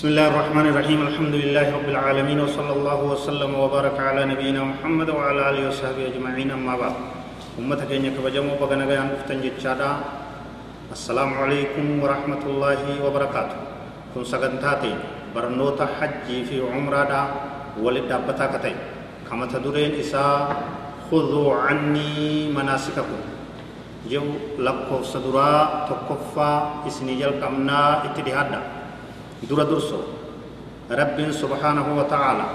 بسم الله الرحمن الرحيم. الحمد لله رب العالمين وصلى الله وسلم وبارك على نبينا محمد وعلى آله وصحبه أجمعين. أما بعد امتك انك بجمو بغنا بيان افتن جتشادا. السلام عليكم ورحمة الله وبركاته. كن سغنتاتي برنوتا حج في عمره دا ولد دابتا كتي كما تدرين إسا خذوا عني مناسككم. جو لقو صدرا تكفى إسني جل كمنا اتدهادا دورا درسو رب سبحانه وتعالى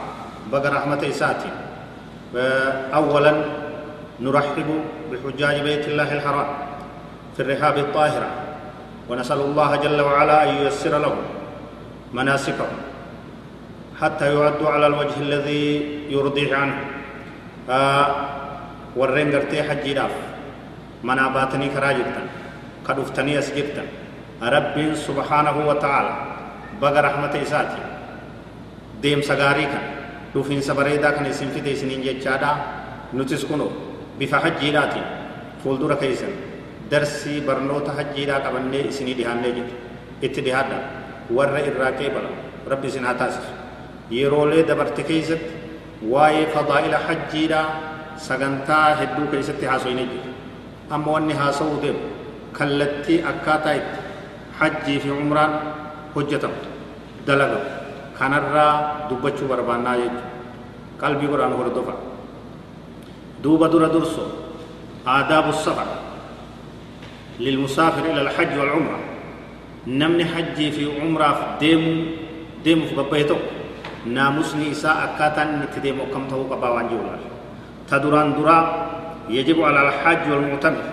بقى رحمة إساتي. أولا نرحب بحجاج بيت الله الحرام في الرحاب الطاهرة ونسأل الله جل وعلا أن ييسر لهم مناسكهم حتى يعدوا على الوجه الذي يرضي عنه. آه، ورين قرتي حج جراف من أباتني كراجبتا قد افتني أسجبتا رب سبحانه وتعالى baga rahmata isaati deemsa gaarii kan dhufiinsa bareedaa kan isin fide isiniin jechaadha nutis kuno bifa hajjiidhaatiin fuuldura keessan darsii barnoota hajjiidhaa qabannee isinii dhihaannee jiru itti dhihaadha warra irraa qeebala rabbi isin haa taasisu yeroolee dabarte keessatti waa'ee fadaa'ila hajjiidhaa sagantaa hedduu keessatti haasoyne jiru amma wanni haasa'uu deemu kallattii akkaataa itti hajjii fi umraan hojjetamu dalagamu kanarraa dubbachuu barbaannaa jechuudha qalbii godhaan hordofa duuba dura durso aadaabu safar للمسافر إلى الحج والعمرة نمني حجي في عمرة في ديم ديم في قبيتو ناموسني إساء أكاتا نتديم وكم تهو قباوان جولا تدران درا يجب على الحج والمعتمر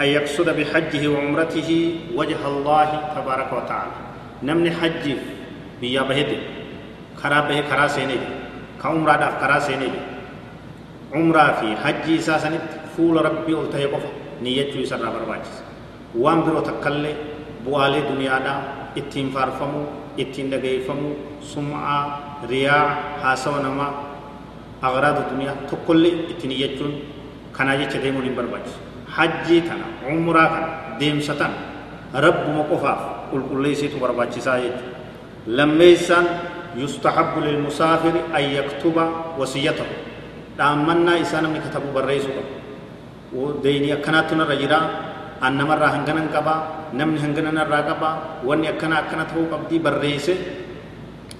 أن يقصد بحجه وعمرته وجه الله تبارك وتعالى namni hajjiif biyyaa bahete karaa bahe karaa seenee jiru ka umraadhaaf karaa seenee jiru umraa fi hajjii isaa sanitti fuula rabbii ol ta'e qofa niyyachuu isarraa barbaachisa waan biroo takkallee bu'aalee duniyaadhaa ittiin faarfamuu ittiin dhagayeeffamuu sum'aa riyaa haasawa namaa aghraada duniyaa tokkollee ittiin iyyachuun kanaa jecha deemuun hin barbaachisu hajjii kana umraa kana deemsa tana rabbuma qofaaf qulqulleessitu barbaachisaa jechuudha lammeessaan yustahabbu lilmusaafiri an yaktuba wasiyatahu dhaammannaa isaa namni katabu barreessuu qaba deynii akkanaattu narra jira an namarraa hanganan qabaa namni hangana narraa qabaa wanni akkana akkana ta'uu qabdii barreesse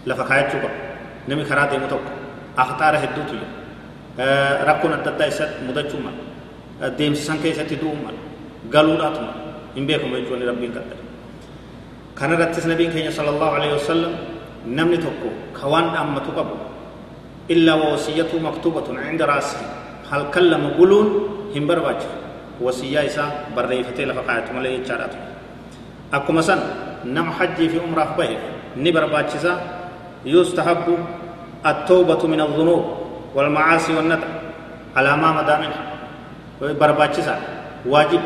lafa kaayachuu qaba namni karaa deemu tokko akhtaara hedduutu jira rakkoon adda addaa isa mudachuu mala deemsisan keessatti du'uu mala galuudhaatu mala هم بيكم يجون ربين قدر. كان رتس نبي كي صلى الله عليه وسلم نمن توكو. خوان أم توكبو إلا ووصيته مكتوبة عند رأسه. هل كلم قلون هم برواج وصية إسا بردي فتيل فقاعت ملئي اتشارات أكو مسان نم حجي في عمرة خبه نبر باتشزا يستحب التوبة من الذنوب والمعاصي والندى على ما مدامنها. بربا واجب.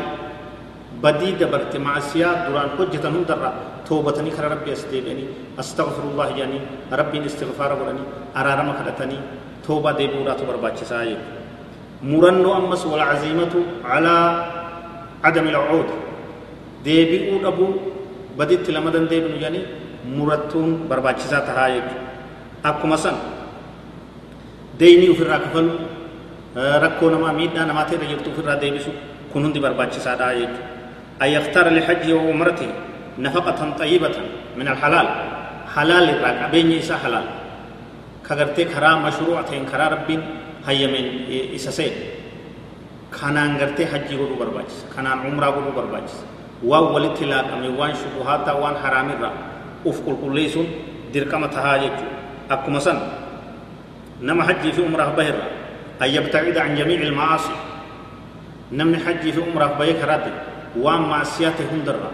بدي دبرت معصية دران حجة هندرة توبتني خر ربي استيبني أستغفر الله جاني ربي استغفار ورني أرارم خدتني توبة دي بورا تبرباتش سايب مرنو أمس والعزيمة على عدم العود. ديبي أبو بديت لمدن ديبن يعني مرتون برباتش ساتهايب akkuma san deynii ofirraa kafalu rakkoo namaa miidhaa namaa ta'e jirtu ofirraa deebisu kun hundi barbaachisaadha jechuudha أن يختار لحجه وعمرته نفقة طيبة من الحلال. حلال الراك بين إسا حلال. كغرتي كرا مشروعة كرا رب هيا من إسا سيد كانان غرتي حجي غرو برباجس. كانان عمره غرو برباجس. وان ولت لا كمي وان شبهات وان حرام الرا أف كل كل ليسون دركما تهاجج أكما سن. نما حجي في عمره بهر. أن يبتعد عن جميع المعاصي. نمني حجي في عمره بهر كراتي waan maasiyaa ta'e hundarra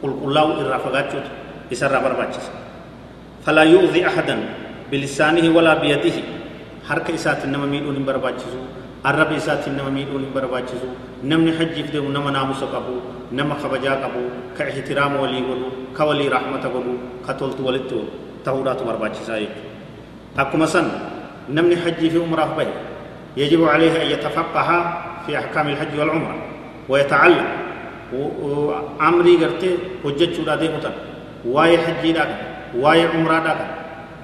qulqullaa'u irraa fagaachuutu isarraa barbaachisa falaa yu'zi ahadan bilisaanihi walaa biyadihi harka isaatiin nama miidhuun hin barbaachisu arraba isaatiin nama miidhuun hin barbaachisu namni hajjiif deemu nama naamusa qabu nama kabajaa qabu ka ihtiraama walii godhu ka walii rahmata godhu ka toltu walitti ta'uudhaatu barbaachisaa jechuudha akkuma san namni hajjii fi umraaf bahe يجب عليه أن يتفقه في أحكام الحج والعمرة ويتعلم amrii gartee hojjechuudha deemu tan waa'ee hajjiidhaa kana waa'ee umraadhaa kan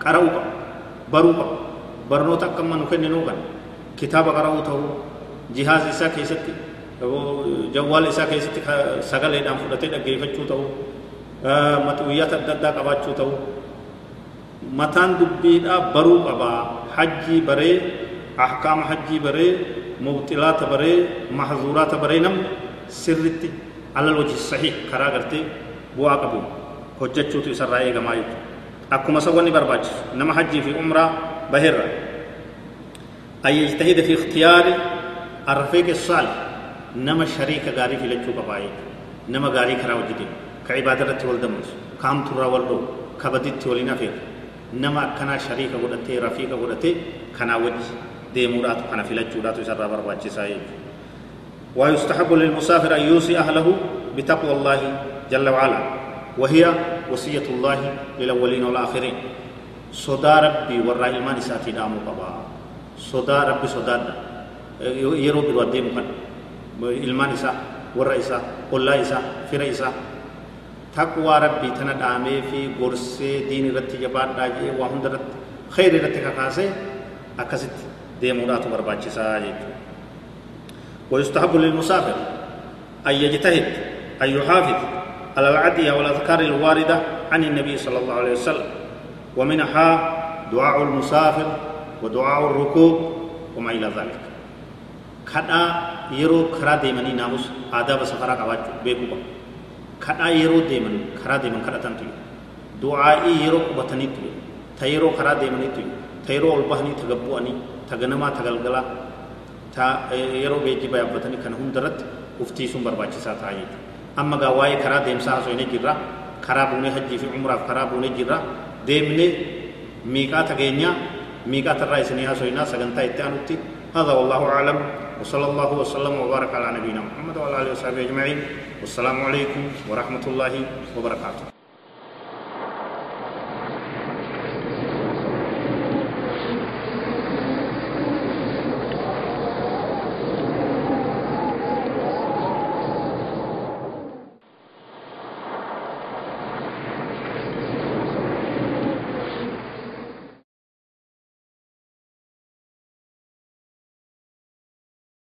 qara'uu qaba baruu qaba barnoota akka amma nu kenninuu kan kitaaba qara'uu ta'uu jihaaz isaa keessatti jawwaal isaa keessatti sagaleedhaan fudhatee dhaggeeffachuu ta'uu maxuuyyaata adda addaa qabaachuu ta'uu mataan dubbiidhaa baruu qabaa hajjii baree ahkaama hajjii baree mubxilaata baree mahzuuraata baree namni sirritti bu'aa qabu hojjechuutu isarraa eegamaa jechuudha akkuma isa wanni barbaachisu nama hajjii fi umraa baheerra an yajtahida fi ikhtiyaari arrafiiq saalih nama shariika gaarii filachuu qabaa jechuudha nama gaarii karaa hojjete ka ibaada irratti wal dammaqsu ka hamturraa wal dhowwu ka baditti waliin afeeru nama akkanaa shariika godhatee rafiiqa godhatee kanaa wajji deemuudhaatu kana filachuudhaatu isarraa barbaachisaa jechuudha ويستحب للمسافر أن يوصي أهله بتقوى الله جل وعلا وهي وصية الله للأولين والآخرين. صدا ربي ورا إلمان إساتي دامو قبا صدا ربي صدا يرو بالودي مكان. إلمان إسا ورا إسا قلا إسا فر إسا تقوى ربي تنا دامي في غرسي دين رتي جبات داجي وهم درت خير رتي كاسي أكست ديمو داتو برباچي سا ويستحب للمسافر أن يجتهد أن يحافظ على العدية والأذكار الواردة عن النبي صلى الله عليه وسلم. ومنها دعاء المسافر ودعاء الركوب وما إلى ذلك. كدا يرو كرا ديمني ناموس آداب سفرا قواجو بيكوبا. كدا يرو ديمن كرا ديمن كرا تنتو دعائي يرو قبطني تو تيرو كرا ديمني تو تيرو البهني تغبواني تغنما تغلغلا yeroo geejjiba yaabbatanii kana hundarratti uftiisuun barbaachisaa ta'a jechuudha. Amma gaa waa'ee karaa deemsaa haasofnee jirra. Karaa buunee hajjii fi umraaf karaa buunee jirra. Deemnee miiqaa tageenyaa miiqaa tarraa isinii haasofnaa sagantaa itti aanutti. هذا والله أعلم وصلى الله وسلم وبارك على نبينا محمد وعلى آله وصحبه أجمعين والسلام عليكم ورحمة الله وبركاته